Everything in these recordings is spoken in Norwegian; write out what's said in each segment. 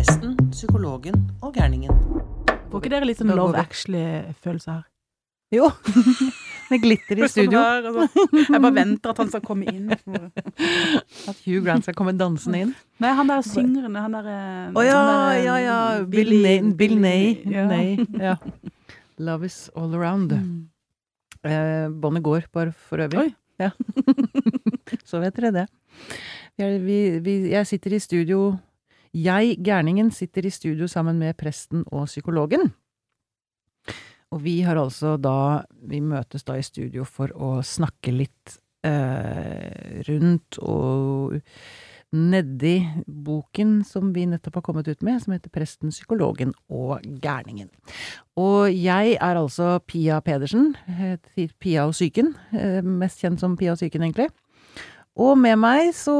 presten, psykologen og gærningen. Får ikke dere litt sånn Love Actually-følelse her? Jo. Med glitter i studio. altså. Jeg bare venter at han skal komme inn. At Hugh Grant skal komme dansende inn. Nei, han der syngeren, han derre eh, Å ja, der, ja, ja. Bill. Bill Nay. Ja. Ja. Love is all around. Mm. Eh, Båndet går, bare for øvrig. Oi. Ja. Så vet dere det. Vi, vi, jeg sitter i studio Jeg, gærningen, sitter i studio sammen med presten og psykologen. Og vi har altså da Vi møtes da i studio for å snakke litt eh, rundt og nedi boken som vi nettopp har kommet ut med, som heter Presten, psykologen og gærningen. Og jeg er altså Pia Pedersen, eh, Pia og psyken, eh, mest kjent som Pia og psyken, egentlig. Og med meg, så,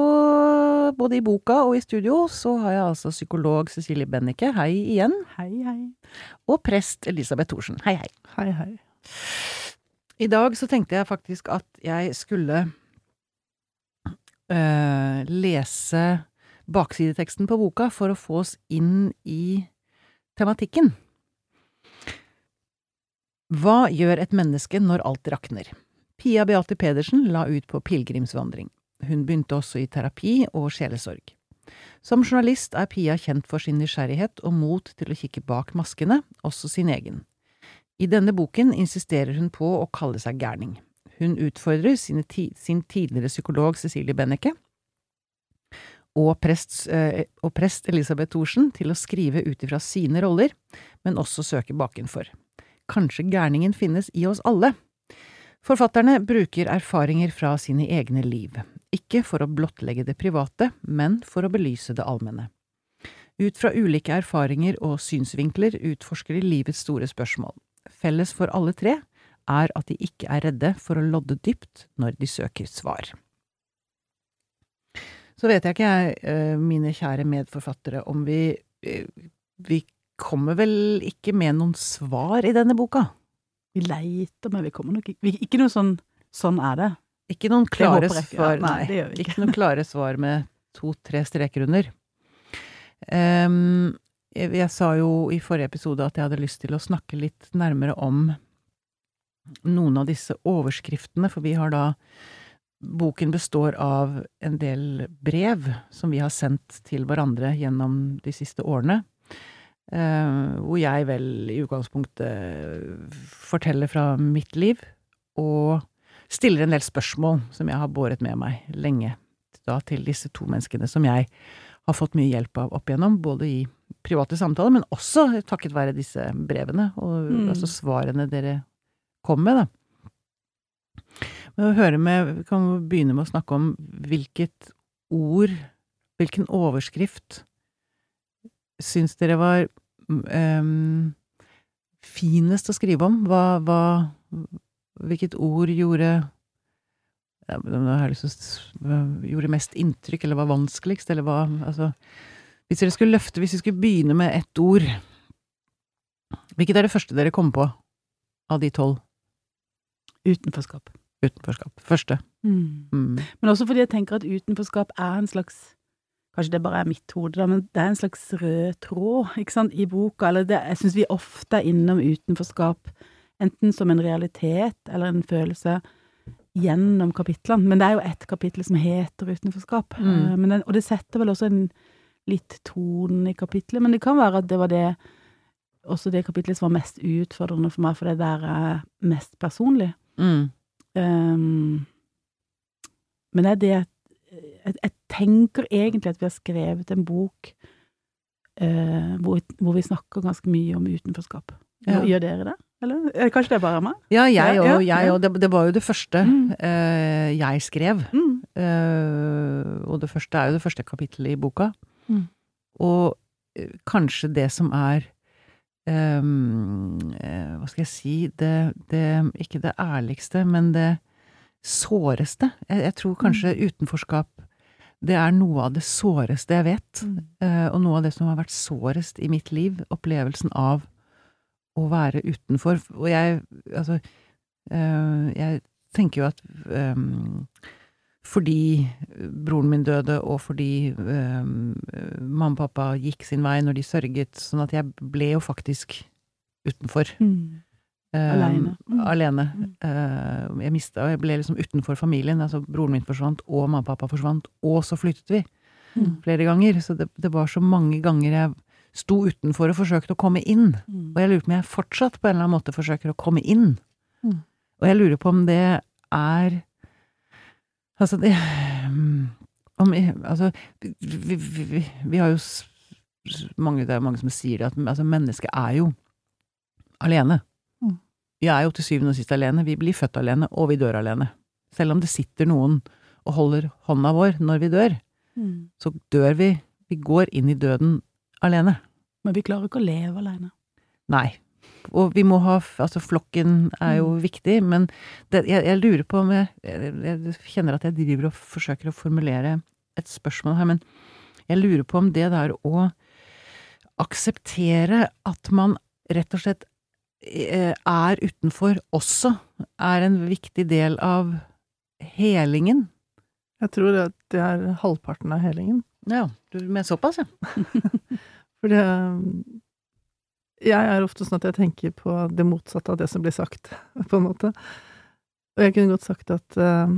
både i boka og i studio, så har jeg altså psykolog Cecilie Bennike, hei igjen, Hei, hei. og prest Elisabeth Thorsen, hei hei. Hei, hei. I dag så tenkte jeg faktisk at jeg skulle øh, lese baksideteksten på boka for å få oss inn i tematikken. Hva gjør et menneske når alt rakner? Pia Beate Pedersen la ut på pilegrimsvandring. Hun begynte også i terapi og sjelesorg. Som journalist er Pia kjent for sin nysgjerrighet og mot til å kikke bak maskene, også sin egen. I denne boken insisterer hun på å kalle seg gærning. Hun utfordrer sin tidligere psykolog Cecilie Benneke og prest, eh, og prest Elisabeth Thorsen til å skrive ut ifra sine roller, men også søke bakenfor. Kanskje gærningen finnes i oss alle? Forfatterne bruker erfaringer fra sine egne liv, ikke for å blottlegge det private, men for å belyse det allmenne. Ut fra ulike erfaringer og synsvinkler utforsker de livets store spørsmål. Felles for alle tre er at de ikke er redde for å lodde dypt når de søker svar. Så vet jeg ikke, jeg, eh, mine kjære medforfattere, om vi eh, Vi kommer vel ikke med noen svar i denne boka? Vi leiter, men vi kommer nok ikke Ikke noe sånn Sånn er det. Ikke noen klare jeg ikke. svar, nei. det gjør vi ikke. Ikke noen klare svar med to-tre streker under. Um, jeg, jeg sa jo i forrige episode at jeg hadde lyst til å snakke litt nærmere om noen av disse overskriftene, for vi har da Boken består av en del brev som vi har sendt til hverandre gjennom de siste årene. Uh, hvor jeg vel i utgangspunktet forteller fra mitt liv, og stiller en del spørsmål som jeg har båret med meg lenge, da til disse to menneskene som jeg har fått mye hjelp av opp igjennom, både i private samtaler, men også takket være disse brevene, og Mm. altså svarene dere kom med, da. Men å høre med, vi kan begynne med å snakke om hvilket ord, hvilken overskrift, syns dere var um, finest å skrive om? Hva, hva Hvilket ord gjorde ja, hva Gjorde mest inntrykk, eller var vanskeligst, eller hva Altså Hvis dere skulle løfte, hvis vi skulle begynne med ett ord Hvilket er det første dere kom på av de tolv? Utenforskap. Utenforskap. Første. Mm. Mm. Men også fordi jeg tenker at utenforskap er en slags Kanskje det bare er mitt hode, da, men det er en slags rød tråd, ikke sant, i boka. Eller det, jeg syns vi ofte er innom utenforskap, enten som en realitet eller en følelse gjennom kapitlene. Men det er jo ett kapittel som heter utenforskap. Mm. Eh, Men den, og det setter vel også en litt tone i kapitlet. Men det kan være at det var det også det kapitlet som var mest utfordrende for meg, for det der er mest personlig. Mm. Um, men det er det jeg, jeg tenker egentlig at vi har skrevet en bok uh, hvor, hvor vi snakker ganske mye om utenforskap. Ja. Gjør dere det? Eller? Eh, Kanskje det er bare meg? Ja, jeg òg. ja, ja. det, det var jo det første Mm. uh, jeg skrev. Mm. Uh, og det første er jo det første kapittelet i boka. Mm. Og uh, kanskje det som er um, Hva skal jeg si det, det Ikke det ærligste, men det såreste. Jeg, jeg tror kanskje utenforskap det er noe av det såreste jeg vet. Mm. Og noe av det som har vært sårest i mitt liv. Opplevelsen av å være utenfor. Og jeg Altså, øh, jeg tenker jo at øh, fordi broren min døde, og fordi øh, mamma og pappa gikk sin vei når de sørget, sånn at jeg ble jo faktisk utenfor. Mm. Alene. Mm. Alene. Mm. Jeg mista Jeg ble liksom utenfor familien. Altså broren min forsvant, og mamma og pappa forsvant, og så flyttet vi Mm. flere ganger. Så det, det var så mange ganger jeg sto utenfor og forsøkte å komme inn. Mm. Og jeg lurer på om jeg fortsatt på en eller annen måte forsøker å komme inn. Mm. Og jeg lurer på om det er Altså, det om, Altså, vi, vi, vi, vi har jo mange, Det er mange som sier det, at altså, mennesket er jo alene. Mm. Vi er jo til syvende og sist alene. Vi blir født alene, og vi dør alene. Selv om det sitter noen og holder hånda vår når vi dør, Mm. så dør vi. Vi går inn i døden alene. Men vi klarer ikke å leve alene. Nei. Og vi må ha Altså, flokken er jo viktig, men det, jeg, jeg lurer på om jeg, jeg, jeg kjenner at jeg driver og forsøker å formulere et spørsmål her, men jeg lurer på om det der å akseptere at man rett og slett eh, er utenfor også, er en viktig del av helingen. Jeg tror at det er halvparten av helingen. Ja, du med såpass, ja. For det Jeg er ofte sånn at jeg tenker på det motsatte av det som blir sagt, på en måte. Og jeg kunne godt sagt at eh,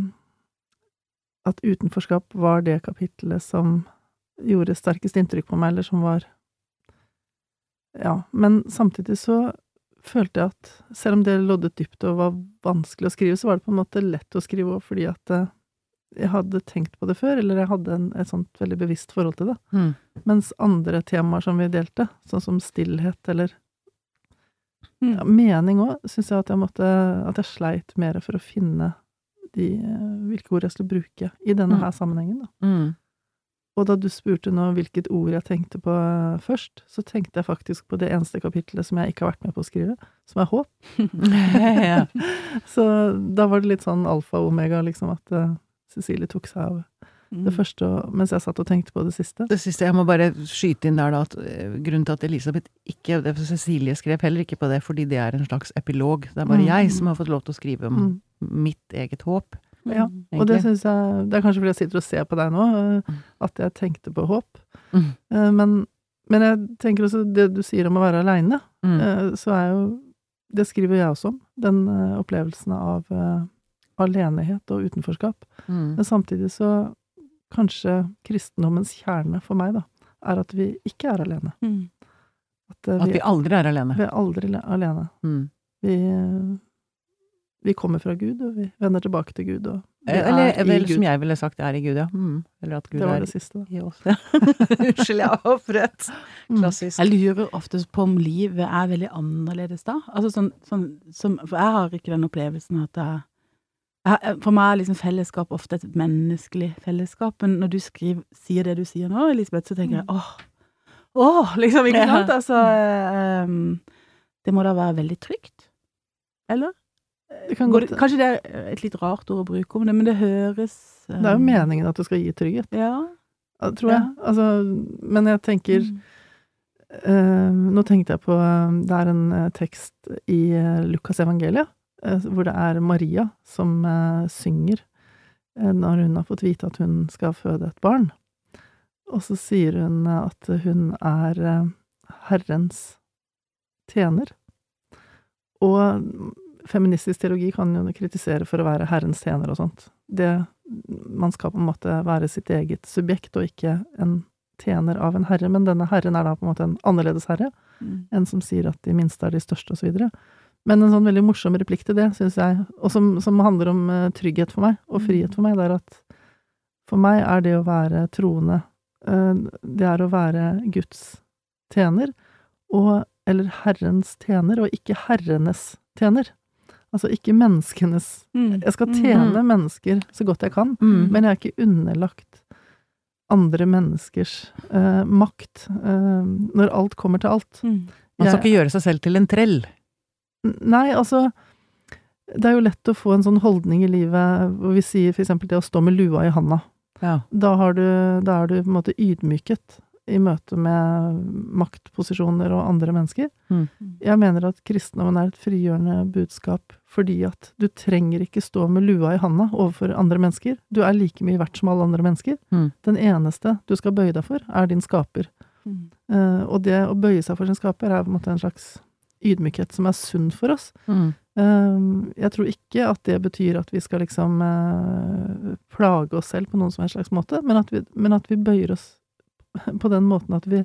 at utenforskap var det kapitlet som gjorde sterkest inntrykk på meg, eller som var Ja. Men samtidig så følte jeg at selv om det loddet dypt og var vanskelig å skrive, så var det på en måte lett å skrive òg, fordi at eh, jeg hadde tenkt på det før, eller jeg hadde en, et sånt veldig bevisst forhold til det. Mm. Mens andre temaer som vi delte, sånn som stillhet eller Mm. ja, mening òg, syns jeg at jeg måtte At jeg sleit mer for å finne de, eh, hvilke ord jeg skulle bruke i denne Mm. her sammenhengen, da. Mm. Og da du spurte nå hvilket ord jeg tenkte på eh, først, så tenkte jeg faktisk på det eneste kapittelet som jeg ikke har vært med på å skrive, som er håp. Så da var det litt sånn alfa og omega, liksom, at eh, Cecilie tok seg av Mm. det første, og- mens jeg satt og tenkte på det siste. Det siste, jeg må bare skyte inn der da, at eh, grunnen til at Elisabeth ikke, det, Cecilie skrev heller ikke på det, fordi det er en slags epilog. Det er bare Mm. jeg som har fått lov til å skrive om Mm. mitt eget håp. Ja, egentlig. Og det syns jeg Det er kanskje fordi jeg sitter og ser på deg nå, eh, Mm. at jeg tenkte på håp. Mm. Eh, Men, men jeg tenker også det du sier om å være aleine, Mm. så er jo Det skriver jeg også om. Den opplevelsen av alenehet og utenforskap. Mm. Men samtidig så Kanskje kristendommens kjerne for meg, da, er at vi ikke er alene. Mm. At, vi, At vi, aldri er alene. vi er aldri alene. Mm. Vi, eh, vi kommer fra Gud, og vi vender tilbake til Gud, og vi Eller, er i eller Gud. som jeg ville sagt, er i Gud, ja. Mm. Eller at Gud Det var er det siste, da. i oss. Unnskyld, jeg avbrøt. opprett. Klassisk. Jeg lurer ofte på om livet er veldig annerledes da. Altså sånn, sånn som, For jeg har ikke den opplevelsen at jeg For meg er liksom fellesskap ofte et menneskelig fellesskap, men når du skriver, sier det du sier nå, Elisabeth, så tenker jeg åh, åh, liksom, ikke Ja. sant? Altså um, Det må da være veldig trygt? Eller? Det kan godt- kanskje det er et litt rart ord å bruke om det, men det høres Det er jo meningen at det skal gi trygghet, Ja. ja, tror jeg. Altså, men jeg tenker Mm. uh, Nå tenkte jeg på eh, Det er en eh, tekst i eh, Lukas evangeliet, eh, hvor det er Maria som eh, synger eh, når hun har fått vite at hun skal føde et barn. Og så sier hun eh, at hun er eh, Herrens tjener. Og feministisk teologi kan jo kritisere for å være Herrens tjener og sånt. Det, man skal på en måte være sitt eget subjekt, og ikke en tjener av en herre, men denne herren er da på en måte en annerledes herre, Mm. en som sier at de minste er de største, og så videre. Men en sånn veldig morsom replikk til det, syns jeg, og som, som handler om eh, trygghet for meg, og Mm. frihet for meg, det er at for meg er det å være troende, eh, det er å være Guds tjener, og, eller Herrens tjener, og ikke herrenes tjener. Altså ikke menneskenes Mm. Jeg skal Mm. tjene mennesker så godt jeg kan, Mm. men jeg er ikke underlagt andre menneskers eh, makt eh, når alt kommer til alt. Mm. Man skal Jeg- ikke gjøre seg selv til en trell. Nei, altså Det er jo lett å få en sånn holdning i livet hvor vi sier for eksempel det å stå med lua i handa. Ja. Da, har du, da er du på en måte ydmyket i møte med maktposisjoner og andre mennesker. Mm. Jeg mener at kristendommen er et frigjørende budskap fordi at du trenger ikke stå med lua i handa overfor andre mennesker. Du er like mye verdt som alle andre mennesker. Mm. Den eneste du skal bøye deg for, er din skaper. Mm. Uh, og det å bøye seg for sin skaper er på en måte en slags ydmykhet som er sunn for oss. Mm. Eh, jeg tror ikke at det betyr at vi skal liksom eh, plage oss selv på noen som helst slags måte, men at, vi, men at vi bøyer oss på den måten at vi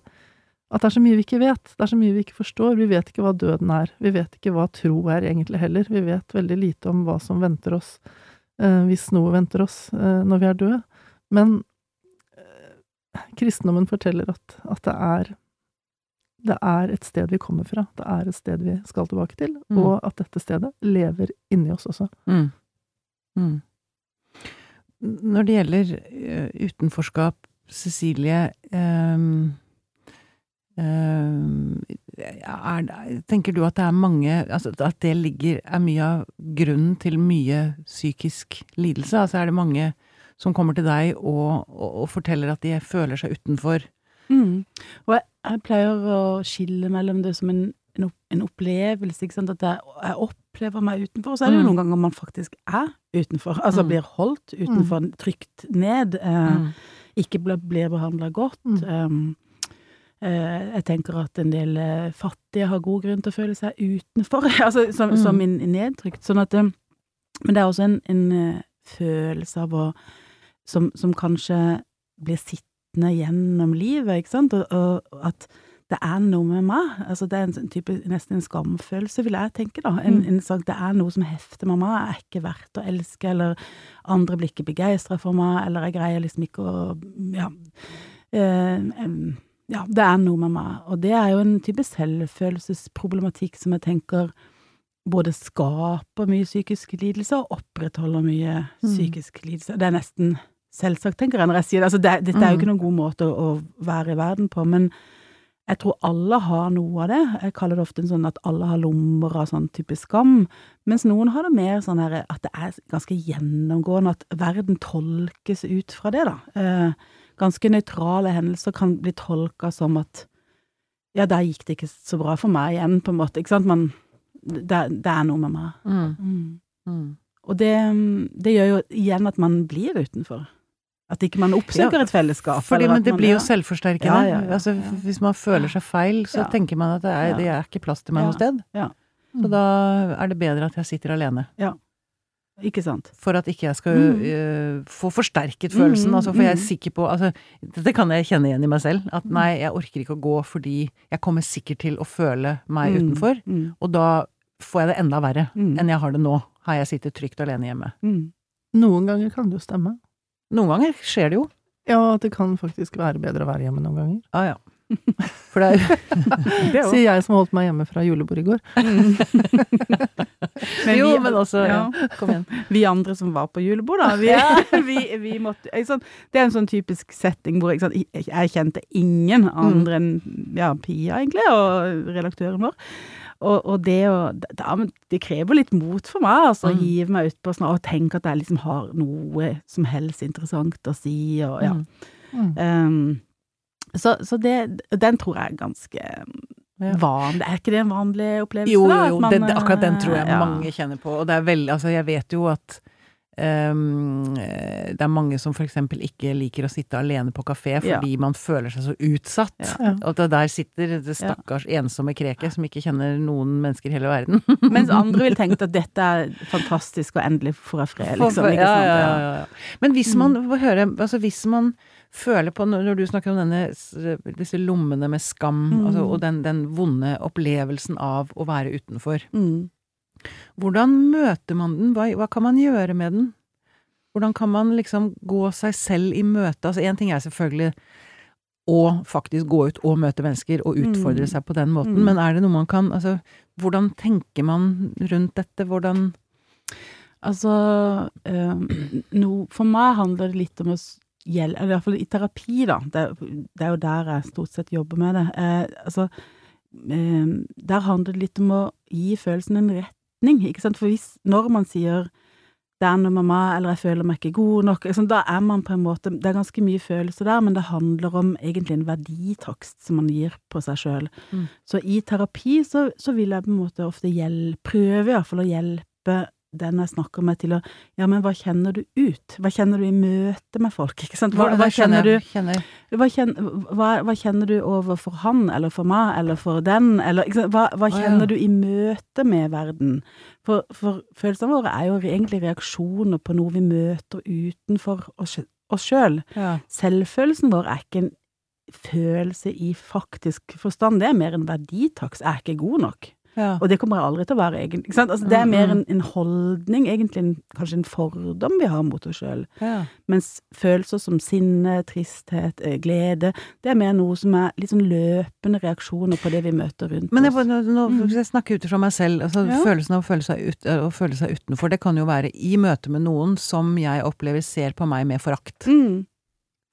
At det er så mye vi ikke vet. Det er så mye vi ikke forstår. Vi vet ikke hva døden er. Vi vet ikke hva tro er egentlig heller. Vi vet veldig lite om hva som venter oss eh, hvis noe venter oss eh, når vi er døde. Men kristendommen forteller at, at det er det er et sted vi kommer fra, det er et sted vi skal tilbake til, Mm. og at dette stedet lever inni oss også. Mm. Mm. Når det gjelder eh, utenforskap, Cecilie um Uh, er, Tenker du at det er mange altså At det ligger er mye av grunnen til mye psykisk lidelse? Altså er det mange som kommer til deg og, og, og forteller at de føler seg utenfor? Mm. Og jeg, jeg pleier å skille mellom det som en, en, en opplevelse, ikke sant, at jeg, jeg opplever meg utenfor, og så er det jo Mm. noen ganger man faktisk er utenfor, altså Mm. blir holdt utenfor, trykt ned, eh, ikke blir, blir behandla godt. Mm. Um, jeg tenker at en del eh, fattige har god grunn til å føle seg utenfor, altså som, Mm. som nedtrykt. Sånn at, men det er også en, en følelse av å som, som kanskje blir sittende gjennom livet, ikke sant, og, og at det er noe med meg. Altså det er en sånn type, nesten en skamfølelse, vil jeg tenke, da. En, Mm. en sak, det er noe som hefter med meg, jeg er ikke verdt å elske, eller andre blir ikke begeistra for meg, eller jeg greier liksom ikke å Ja. Eh, ja, det er noe med meg. Og det er jo en type selvfølelsesproblematikk som jeg tenker både skaper mye psykisk lidelse og opprettholder mye Mm. psykisk lidelse. Det er nesten selvsagt, tenker jeg når jeg sier det. Altså, det dette er jo Mm. ikke noen god måte å, å være i verden på, men jeg tror alle har noe av det. Jeg kaller det ofte sånn at alle har lommer av sånn type skam, mens noen har det mer sånn her at det er ganske gjennomgående, at verden tolkes ut fra det, da. Eh, ganske nøytrale hendelser kan bli tolka som at ja, der gikk det ikke så bra for meg igjen, på en måte, ikke sant. Man, det, det er noe med meg. Mm. Mm. Mm. Og det, det gjør jo igjen at man blir utenfor. At ikke man oppsøker Ja, et fellesskap. Fordi, eller men det man- blir jo selvforsterkende. Ja, ja, ja, altså. Hvis man føler seg feil, så Ja. tenker man at det er, det er ikke plass til meg Ja. noe sted. Ja. Så da er det bedre at jeg sitter alene. Ikke sant. For at ikke jeg skal Mm. uh, få forsterket følelsen. Mm, altså, for jeg er mm. sikker på altså, Dette kan jeg kjenne igjen i meg selv. At nei, jeg orker ikke å gå fordi jeg kommer sikkert til å føle meg Mm, utenfor. Mm. Og da får jeg det enda verre Mm. enn jeg har det nå. Har jeg sittet trygt alene hjemme. Mm. Noen ganger kan det jo stemme. Noen ganger skjer det jo. Ja, at det kan faktisk være bedre å være hjemme noen ganger. Ah, ja. For det er jo Sier jeg som holdt meg hjemme fra julebord i går. Men Jo, vi- men altså ja. Kom igjen. Vi andre som var på julebord, da. Vi, vi, vi måtte, sånn. Det er en sånn typisk setting hvor sånn. Jeg, jeg kjente ingen andre enn ja, Pia, egentlig, og redaktøren vår. Og, og det å da, Det krever litt mot for meg, altså, å Mm. hive meg utpå sånn, og tenke at jeg liksom har noe som helst interessant å si, og ja. Mm. Um, så, så det, den tror jeg er ganske Ja. vanlig. Er ikke det en vanlig opplevelse? Jo, jo, da, man, det, akkurat den tror jeg eh, ja. mange kjenner på. Og det er veldig Altså, jeg vet jo at ehm, eh, det er mange som eksempel ikke liker å sitte alene på kafé fordi man føler seg så utsatt. Ja. Ja. Og der sitter det stakkars ensomme kreket som ikke kjenner noen mennesker i hele verden. Mens andre vil tenke at dette er fantastisk, og endelig får jeg fred, liksom. Ikke sant? ja, Ja. ja, ja. Men hvis man får høre Altså hvis man føler på når du snakker om denne disse lommene med skam, Mm. altså, og den, den vonde opplevelsen av å være utenfor, Mm. Hvordan møter man den? Hva, hva kan man gjøre med den? Hvordan kan man liksom gå seg selv i møte? Altså én ting er selvfølgelig å faktisk gå ut og møte mennesker og utfordre Mm. seg på den måten, Mm. men er det noe man kan Altså, hvordan tenker man rundt dette? Hvordan Altså, øh, no, for meg handler det litt om å gjelde, eller i hvert fall i terapi, da. Det, er- det er jo der jeg stort sett jobber med det. Eh, altså, eh, der handler det litt om å gi følelsen en retning, ikke sant. For hvis, når man sier det er noe meg, eller jeg føler meg ikke god nok, liksom, da er man på en måte Det er ganske mye følelser der, men det handler om egentlig en verditakst som man gir på seg sjøl. Mm. Så i terapi så, så vil jeg på en måte ofte hjelpe, prøve i hvert fall å hjelpe den jeg snakker med til å Ja, men hva kjenner du ut? Hva kjenner du i møte med folk, ikke sant? Hva, hva kjenner du hva kjenner, hva, hva kjenner du overfor han, eller for meg, eller for den, eller? Hva, ja. kjenner du i møte med verden? For, for følelsene våre er jo egentlig reaksjoner på noe vi møter utenfor oss, oss sjøl. ja. Selvfølelsen vår er ikke en følelse i faktisk forstand, det er mer en verditaks. Jeg er ikke god nok. Ja. Og det kommer jeg aldri til å være, egentlig. Altså, det er mer en, en holdning, egentlig en, kanskje en fordom vi har mot oss sjøl. ja. Mens følelser som sinne, tristhet, eh, glede, det er mer noe som er litt sånn løpende reaksjoner på det vi møter rundt Men jeg, oss. nå, nå, Mm. jeg snakker ut fra meg selv. Altså, Ja. Følelsen av å føle, ut, å føle seg utenfor, det kan jo være i møte med noen som jeg opplever ser på meg med forakt, Mm,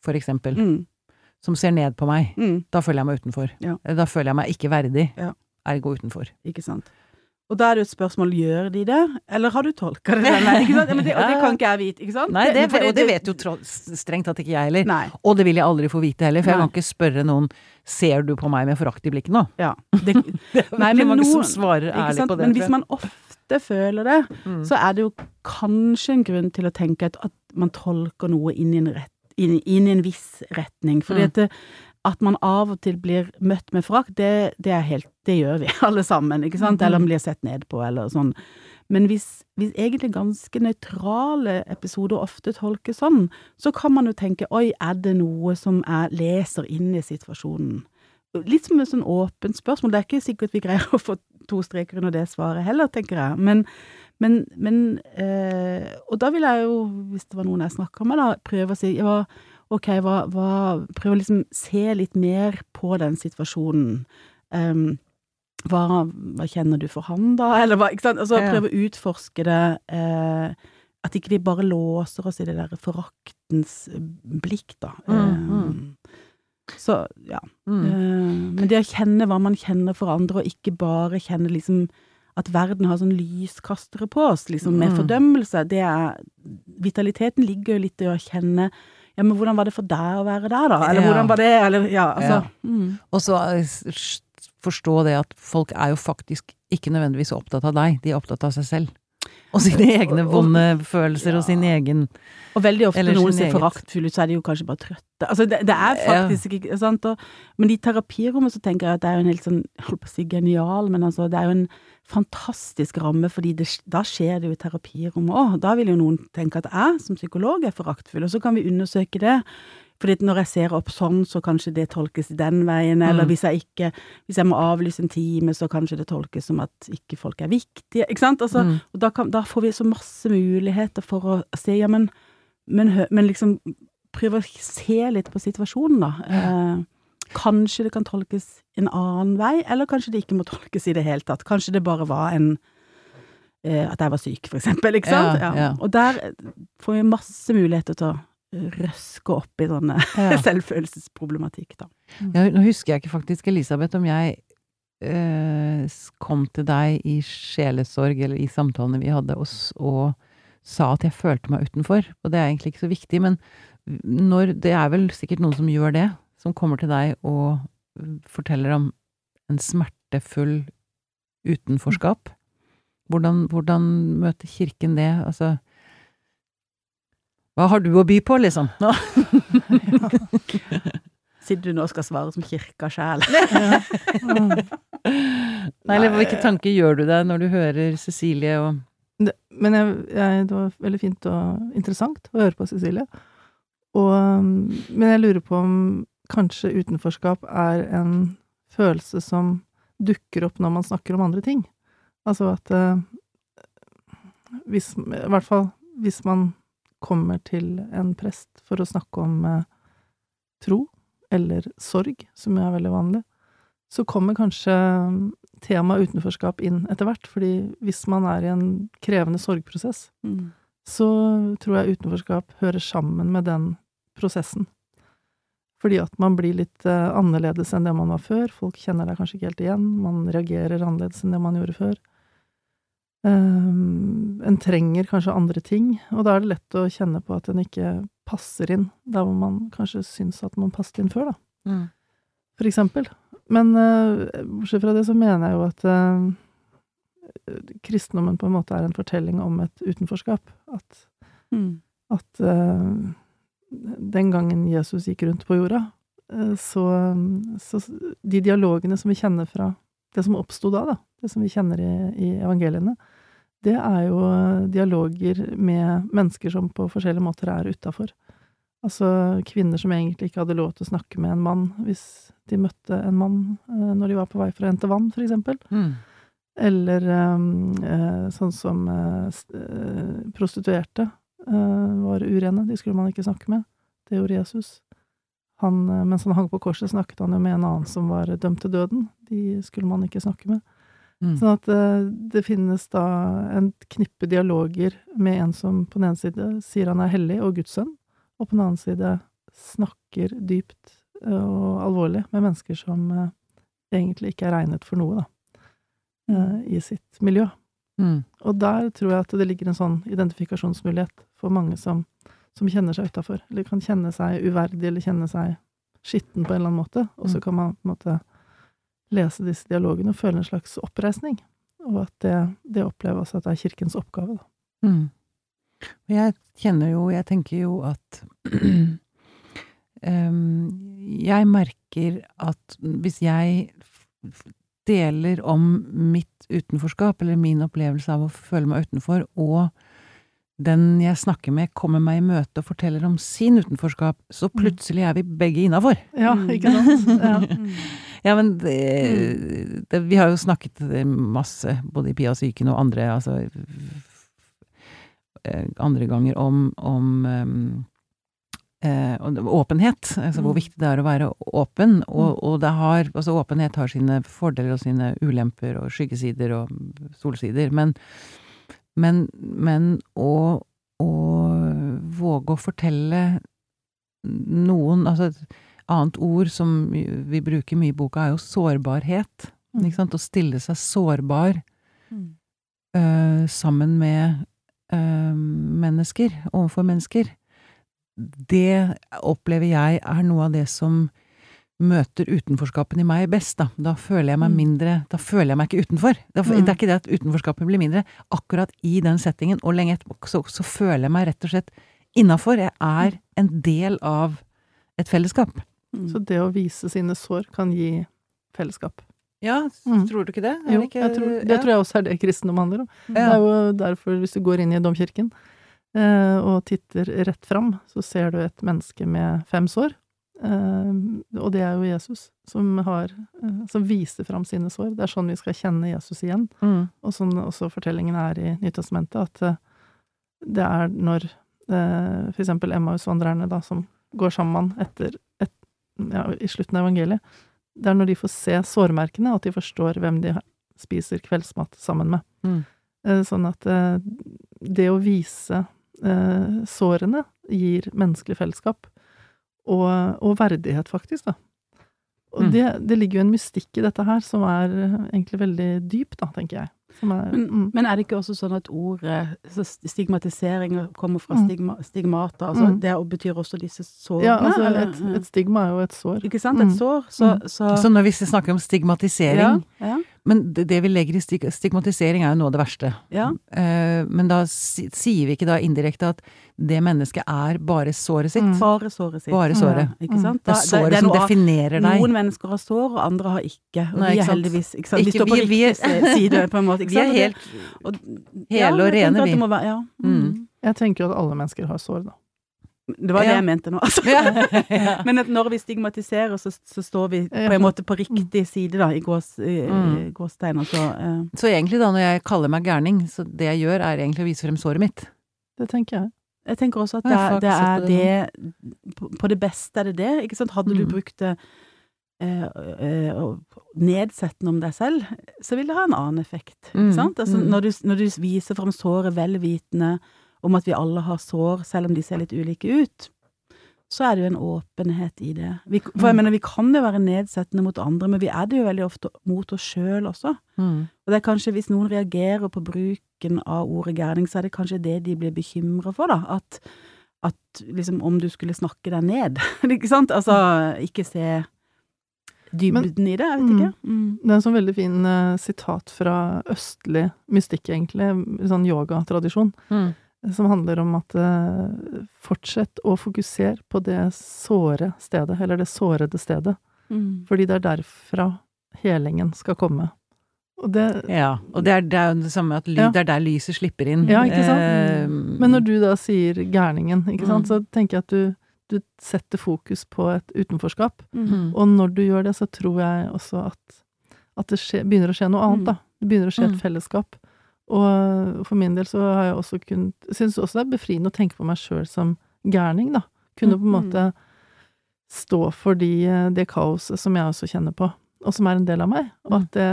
for eksempel. mm, Som ser ned på meg. mm, Da føler jeg meg utenfor. Ja. Da føler jeg meg ikke verdig. Ja. Ergo utenfor. ikke sant. Og da er det jo et spørsmål gjør de det, eller har du tolka det den veien? Ikke sant? Men det, og det kan ikke jeg vite, ikke sant? Nei, det, og det vet jo strengt tatt ikke jeg heller. Nei. Og det vil jeg aldri få vite heller, for jeg Nei. kan ikke spørre noen Ser du på meg med forakt i blikket nå? Ja. Det, Nei, Veldig men mange som svarer ærlig på det. Men hvis man ofte føler det, Mm. så er det jo kanskje en grunn til å tenke at, at man tolker noe inn i en, rett, inn, inn i en viss retning. Fordi Mm. at, det, at man av og til blir møtt med forakt, det, det er helt Det gjør vi, alle sammen, ikke sant? Eller man blir sett ned på, eller sånn. Men hvis, hvis egentlig ganske nøytrale episoder ofte tolkes sånn, så kan man jo tenke oi, er det noe som jeg leser inn i situasjonen? Litt som et sånn åpent spørsmål. Det er ikke sikkert vi greier å få to streker under det svaret heller, tenker jeg. Men, men, men øh, Og da vil jeg jo, hvis det var noen jeg snakka med, da, prøve å si ja, ok, hva, hva Prøve å liksom se litt mer på den situasjonen. Um, hva, hva kjenner du for han, da? Eller hva, ikke sant? Altså prøve å utforske det. Eh, at ikke vi bare låser oss i det der foraktens blikk, da. Mm, mm. så, ja. Mm. Eh, men det å kjenne hva man kjenner for andre, og ikke bare kjenne liksom at verden har sånn lyskastere på oss, liksom med Mm. fordømmelse, det er Vitaliteten ligger jo litt i å kjenne ja, men hvordan var det for deg å være der, da? Eller Ja. hvordan var det? Eller, ja, altså. Ja. Mm. Og så eh, forstå det at folk er jo faktisk ikke nødvendigvis opptatt av deg, de er opptatt av seg selv. Og sine egne vonde følelser og sin egen Og veldig ofte når noen ser foraktfulle ut, så er de jo kanskje bare trøtte. Altså, det, det er faktisk ikke sant. Og, men i terapirommet så tenker jeg at det er jo en helt sånn, holdt på å si genial, men altså, det er jo en fantastisk ramme, fordi det, da skjer det jo i terapirommet òg. Da vil jo noen tenke at jeg som psykolog er foraktfull, og så kan vi undersøke det. Fordi når jeg ser opp sånn, så kanskje det tolkes den veien, eller Mm. hvis jeg ikke Hvis jeg må avlyse en time, så kanskje det tolkes som at ikke folk er viktige, ikke sant? Altså, Mm. og da, kan, da får vi så masse muligheter for å se, ja, men, men, men liksom prøve å se litt på situasjonen, da. Eh, kanskje det kan tolkes en annen vei, eller kanskje det ikke må tolkes i det hele tatt. Kanskje det bare var en eh, At jeg var syk, for eksempel, ikke sant? Ja, ja. Og der eh, får vi masse muligheter til å røske opp i sånne Ja. selvfølelsesproblematikk, da. Ja, nå husker jeg ikke faktisk, Elisabeth, om jeg eh, kom til deg i sjelesorg, eller i samtalene vi hadde, og, og sa at jeg følte meg utenfor. Og det er egentlig ikke så viktig, men når Det er vel sikkert noen som gjør det, som kommer til deg og forteller om en smertefull utenforskap. Hvordan, hvordan møter kirken det? Altså Hva har du å by på, liksom? Sitter du nå og skal svare som kirka sjæl? Nei, eller hvilke tanker gjør du deg når du hører Cecilie og Det, men jeg, jeg, det var veldig fint og interessant å høre på Cecilie. Og, um, men jeg lurer på om kanskje utenforskap er en følelse som dukker opp når man snakker om andre ting. Altså at eh, hvis, I hvert fall hvis man kommer til en prest for å snakke om eh, tro eller sorg, som er veldig vanlig, så kommer kanskje um, temaet utenforskap inn etter hvert. Fordi hvis man er i en krevende sorgprosess, Mm. så tror jeg utenforskap hører sammen med den prosessen. Fordi at man blir litt eh, annerledes enn det man var før. Folk kjenner deg kanskje ikke helt igjen. Man reagerer annerledes enn det man gjorde før. Um, en trenger kanskje andre ting, og da er det lett å kjenne på at en ikke passer inn der hvor man kanskje syns at man passet inn før, da for eksempel. Men uh, bortsett fra det så mener jeg jo at uh, kristendommen på en måte er en fortelling om et utenforskap. At, Mm. at uh, den gangen Jesus gikk rundt på jorda, så, så De dialogene som vi kjenner fra det som oppsto da, da, det som vi kjenner i, i evangeliene, det er jo dialoger med mennesker som på forskjellige måter er utafor. Altså kvinner som egentlig ikke hadde lov til å snakke med en mann hvis de møtte en mann eh, når de var på vei for å hente vann, for eksempel. Mm. Eller eh, eh, sånn som prostituerte eh, var urene. De skulle man ikke snakke med. Det gjorde Jesus. Han, mens han hang på korset, snakket han jo med en annen som var dømt til døden. De skulle man ikke snakke med. Mm. Sånn at eh, det finnes da en knippe dialoger med en som på den ene side sier han er hellig og Guds sønn, og på den annen side snakker dypt eh, og alvorlig med mennesker som eh, egentlig ikke er regnet for noe, da, mm. i sitt miljø. Mm. Og der tror jeg at det ligger en sånn identifikasjonsmulighet for mange som, som kjenner seg utafor, eller kan kjenne seg uverdig, eller kjenne seg skitten på en eller annen måte, og så Mm. kan man på en måte lese disse dialogene og føle en slags oppreisning, og at det, det oppleves at det er kirkens oppgave, da. Mm. Og Jeg kjenner jo, jeg tenker jo at um, Jeg merker at hvis jeg deler om mitt utenforskap, eller min opplevelse av å føle meg utenfor, og den jeg snakker med kommer meg i møte og forteller om sin utenforskap, så plutselig er vi begge innafor. Ja, Mm. ikke sant? Ja. Mm. Ja, men det, det, vi har jo snakket masse, både i Pia Psyken Syken og andre, altså eh, andre ganger om, om em, eh, åpenhet, altså hvor Mm. viktig det er å være åpen, og, og det har, altså åpenhet har sine fordeler og sine ulemper og skyggesider og solsider, men, men, men å, å våge å fortelle noen, altså annet ord som vi bruker mye i boka er jo sårbarhet, Mm. ikke sant, å stille seg sårbar Mm. uh, sammen med uh, mennesker, overfor mennesker, det opplever jeg er noe av det som møter utenforskapen i meg best, da. Da føler jeg meg Mm. mindre Da føler jeg meg ikke utenfor. Da, Mm. Det er ikke det at utenforskapet blir mindre. Akkurat i den settingen, og lenge etterpå, så, så føler jeg meg rett og slett innafor. Jeg er en del av et fellesskap. Mm. Så det å vise sine sår kan gi fellesskap. Ja, Mm. tror du ikke det? Jo, jeg tror, det tror jeg også er det kristendom handler om. Det er jo derfor, hvis du går inn i domkirken eh, og titter rett fram, så ser du et menneske med fem sår. Eh, og det er jo Jesus som har eh, som viser fram sine sår. Det er sånn vi skal kjenne Jesus igjen. Mm. Og sånn også fortellingen er i Nytestamentet, at eh, det er når eh, eksempel Emmausvandrerne, da, som går sammen etter et, ja, i slutten av evangeliet, det er når de får se sårmerkene, at de forstår hvem de spiser kveldsmat sammen med. Mm. Eh, Sånn at eh, det å vise eh, sårene gir menneskelig fellesskap, og, og verdighet, faktisk, da. Og Mm. det, det ligger jo en mystikk i dette her som er egentlig veldig dyp, da, tenker jeg. Som er, Men, mm. men er det ikke også sånn at ordet så stigmatisering kommer fra Mm. stigma, stigmata? Altså Mm. det betyr også disse sårene? Ja, altså et, et stigma er jo et sår. Ikke sant? Et Mm. sår. Så, Mm. så, Så når vi snakker om stigmatisering ja, ja, Men det, det vi legger i stigmatisering er jo noe av det verste. ja. Eh, men da sier vi ikke da indirekte at det mennesket er bare såret sitt? Mm. Bare såret sitt. Bare såret. Mm. ikke sant? Det er såret som er som definerer deg. Noen mennesker har sår, og andre har ikke. Og Nei, vi er heldigvis ikke sant? Vi står på vi- vi er- riktig side, på en måte. Ikke Vi er? Og helt og, hele og jeg tenker rene, vi. være- Ja. Mm. Mm. Jeg tenker at alle mennesker har sår, da. Det var det Ja. jeg mente nå. Altså. Ja. Men at når vi stigmatiserer, så, så står vi på en måte på riktig side, da, i gås, Mm. gåstegn. Altså, eh, Så egentlig da, når jeg kaller meg gærning, så det jeg gjør er egentlig å vise frem såret mitt. Det tenker jeg. jeg tenker også at det, er- det er sett det på, på det beste er det det. Ikke sant? Hadde du Mm. brukt det eh, eh, nedsettende om deg selv, så vil det ha en annen effekt. Mm, Ikke sant? Altså, mm. når, du, når du viser frem såret vel vitende om at vi alle har sår, selv om de ser litt ulike ut, så er det jo en åpenhet i det. Vi, for jeg Mm. mener, vi kan jo være nedsettende mot andre, men vi er det jo veldig ofte mot oss sjøl også. Mm. Og det er kanskje hvis noen reagerer på bruken av ordet gærning, så er det kanskje det de blir bekymra for, da. At, at liksom om du skulle snakke deg ned, ikke sant? Altså ikke se dybden i det, jeg vet Mm. ikke. Mm. Det er en sånn veldig fin uh, sitat fra østlig mystikk, egentlig, sånn yogatradisjon, Mm. Som handler om at eh, fortsett å fokusere på det såre stedet, eller det sårede stedet, Mm. fordi det er derfra helingen skal komme. Og det Ja, og det er, det er jo det samme at ly, Ja. det er der lyset slipper inn. Ja, ikke sant? Eh, Men når du da sier gærningen, ikke sant, Mm. så tenker jeg at du, du setter fokus på et utenforskap. Mm. mm. Og når du gjør det, så tror jeg også at, at det skje, begynner å skje noe annet, Mm. da. Det begynner å skje Mm. et fellesskap. Og for min del så har jeg også kunnet Syns også det er befriende å tenke på meg sjøl som gærning, da. Kunne på en Mm. måte stå for de, det kaoset som jeg også kjenner på, og som er en del av meg. Og at det,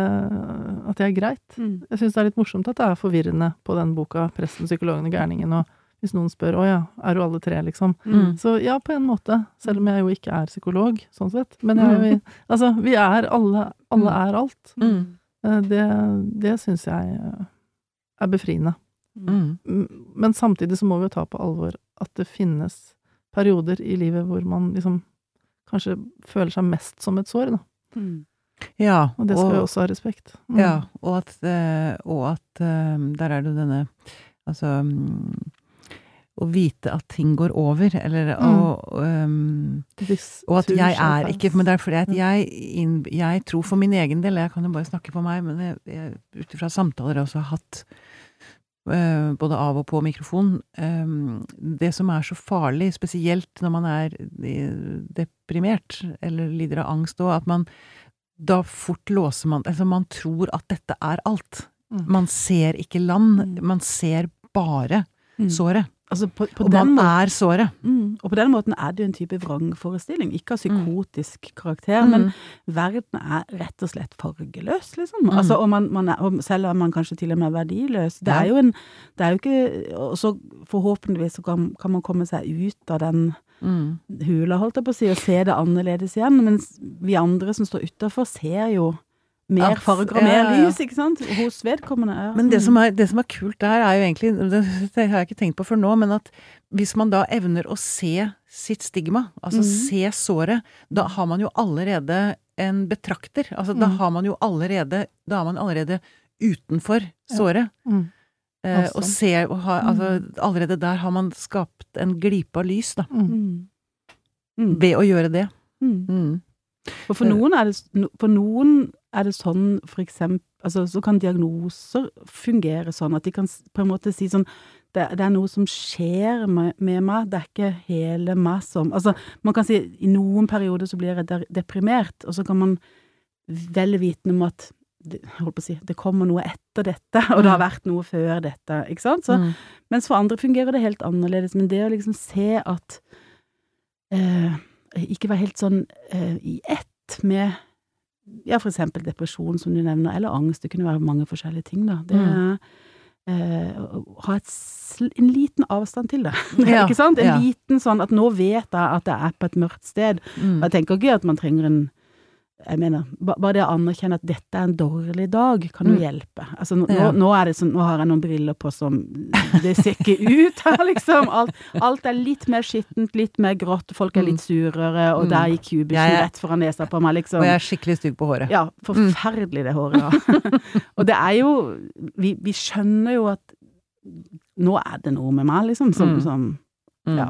at det er greit. Mm. Jeg syns det er litt morsomt at det er forvirrende på den boka 'Presten, psykologen og gærningen', og hvis noen spør 'Å ja, er du alle tre', liksom. Mm. Så ja, på en måte, selv om jeg jo ikke er psykolog, sånn sett. Men jeg, vi, altså, vi er alle Alle er alt. Mm. Eh, Det, det syns jeg eh, er befriende. Mm. Men samtidig så må vi jo ta på alvor at det finnes perioder i livet hvor man liksom kanskje føler seg mest som et sår, da. Mm. Ja, Og det skal vi også ha respekt. Mm. Ja, og at, eh, og at eh, Der er det jo denne Altså mm, Å vite at ting går over, eller å um, This Og at jeg er ikke Men det er fordi at jeg, jeg tror for min egen del, jeg kan jo bare snakke for meg, men ut ifra samtaler jeg også har hatt, uh, både av og på mikrofon um, Det som er så farlig, spesielt når man er deprimert eller lider av angst òg, at man da fort låser man Altså, man tror at dette er alt. Mm. Man ser ikke land, Mm. man ser bare Mm. såret. Altså på, på Og den man er såret. Mm. Og på den måten er det jo en type vrangforestilling, ikke av Mm. psykotisk karakter, men verden er rett og slett fargeløs, liksom. Mm. Altså, og, man, man er, og selv om man kanskje til og med er verdiløs. Det er jo en Det er jo ikke Og så forhåpentligvis så kan, kan man komme seg ut av den Mm. hula, holdt jeg på å si, og se det annerledes igjen. Mens vi andre som står utafor, ser jo mer farger og ja, mer ja, ja. lys, ikke sant? Hos vedkommende. Ja. Men det Mm. som, er, det som er kult der, er jo egentlig Det, det har jeg ikke tenkt på før nå, men at hvis man da evner å se sitt stigma, altså mm. se såret, da har man jo allerede en betrakter. Altså da Mm. har man jo allerede Da er man allerede utenfor såret. Mm. Eh, og ser og har, altså, Allerede der har man skapt en glipe av lys, da. Mm. Mm. Mm. Ved å gjøre det. Mm. Mm. For, for, noen er det, for noen er det sånn, for eksempel altså, Så kan diagnoser fungere sånn at de kan på en måte si sånn det, det er noe som skjer med, med meg, det er ikke hele meg som Altså, man kan si i noen perioder så blir jeg de- deprimert, og så kan man vel vitende om at jeg holdt på å si, det kommer noe etter dette, og det har vært noe før dette, ikke sant? Så, Mm. mens for andre fungerer det helt annerledes. Men det å liksom se at eh, Ikke være helt sånn eh, i ett med ja, for eksempel depresjon, som du nevner, eller angst. Det kunne være mange forskjellige ting, da. Det er eh, ha et, en liten avstand til det. Ja, ikke sant? En ja. liten sånn at nå vet jeg at jeg er på et mørkt sted. Mm. Og jeg tenker ikke at man trenger en jeg mener, bare det å anerkjenne at dette er en dårlig dag, kan jo Mm. hjelpe. Altså, nå, Ja. nå, sånn, nå har jeg noen briller på som Det ser ikke ut her, liksom. Alt, alt er litt mer skittent, litt mer grått, folk er litt surere, og Mm. der gikk kubusen rett foran nesa på meg, liksom. Og jeg er skikkelig stygg på håret. Ja, forferdelig det håret, ja. og det er jo vi, vi skjønner jo at nå er det noe med meg, liksom, som, Mm. som Mm. Ja.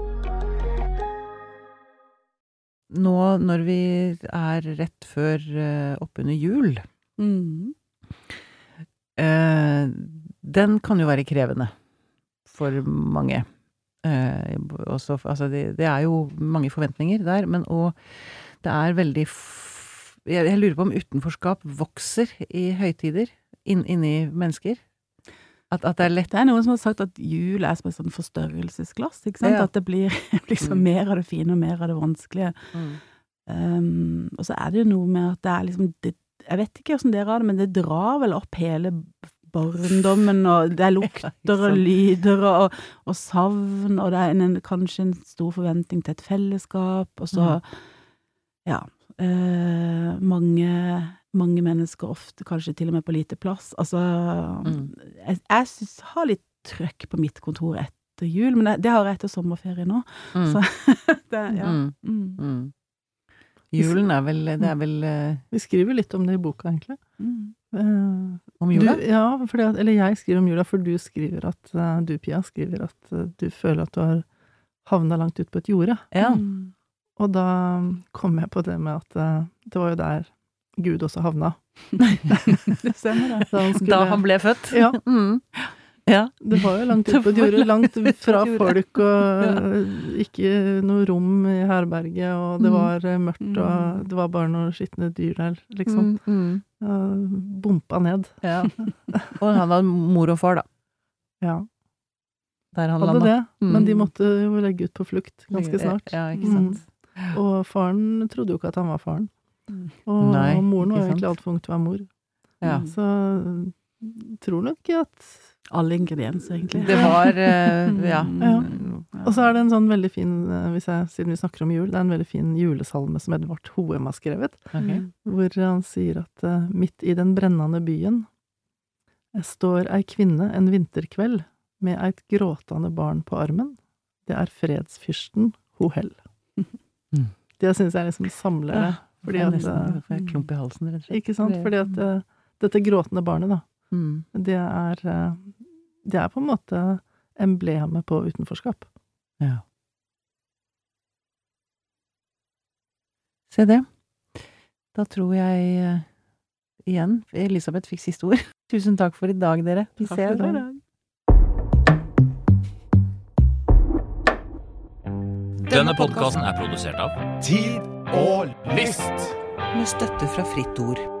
Nå når vi er rett før uh, oppunder jul, mm. uh, den kan jo være krevende for mange. Uh, også, altså det, det er jo mange forventninger der, men òg det er veldig jeg, jeg lurer på om utenforskap vokser i høytider inn, inni mennesker. At, at det er lett Det er noen som har sagt at jul er som et sånn forstørrelsesglass, ikke sant? Ja. At det blir liksom Mm. mer av det fine og mer av det vanskelige. Um, og så er det jo noe med at det er liksom det, Jeg vet ikke åssen dere har det, men det drar vel opp hele barndommen, og det er lukter og lyder og, og savn, og det er en, kanskje en stor forventning til et fellesskap, og så Ja. Uh, mange, mange mennesker, ofte kanskje til og med på lite plass. Altså Mm. Jeg, jeg synes, har litt trøkk på mitt kontor etter jul, men det, det har jeg etter sommerferie nå. Mm. Så det, ja. Mm. Mm. Mm. Julen er vel Det er vel eh, Vi skriver litt om det i boka, egentlig. Mm. Eh, om jula? Du, ja, fordi at, eller jeg skriver om jula, for du skriver at eh, Du, Pia, skriver at du føler at du har havna langt ut på et jorde. Ja. Mm. Og da kom jeg på det med at det var jo der Gud også havna. Det stemmer, det. Da han, skulle, Da han ble født? Ja, Mm. Ja. det var jo langt ut på et jorde. Langt fra folk, og ikke noe rom i herberget, og det Mm. var eh, mørkt, og Mm. det var bare noen skitne dyr der, liksom. Mm. Mm. Bompa ned. Ja. Og han var mor og far, da. Ja, Der han hadde det. Men de Mm. måtte jo legge ut på flukt ganske snart. Ja, ikke sant. Og faren trodde jo ikke at han var faren. Mm. Og Nei, moren var egentlig altfor ung til å være mor. Ja. Mm. Så tror nok at Alle ingredienser, egentlig. Det var uh, Ja. Ja. Mm. Og så er det en sånn veldig fin, eh, hvis jeg, siden vi snakker om jul, det er en veldig fin julesalme som Edvard Hoem har skrevet, Ok. Mm. hvor han sier at eh, midt i den brennende byen står ei kvinne en vinterkveld med eit gråtende barn på armen. Det er fredsfyrsten Hohell. Mm. Det syns jeg liksom samler det. Fordi Jeg at, nesten eh, får jeg klump i halsen, rett og slett. Ikke sant? Fordi at eh, dette gråtende barnet, da, Mm. det er eh, Det er på en måte emblemet på utenforskap. Ja. Se det. Da tror jeg igjen Elisabeth fikk siste ord. Tusen takk for i dag, dere. Vi Takk ses. for i dag. Denne podkasten er produsert av Tid og list. Med støtte fra Fritt Ord.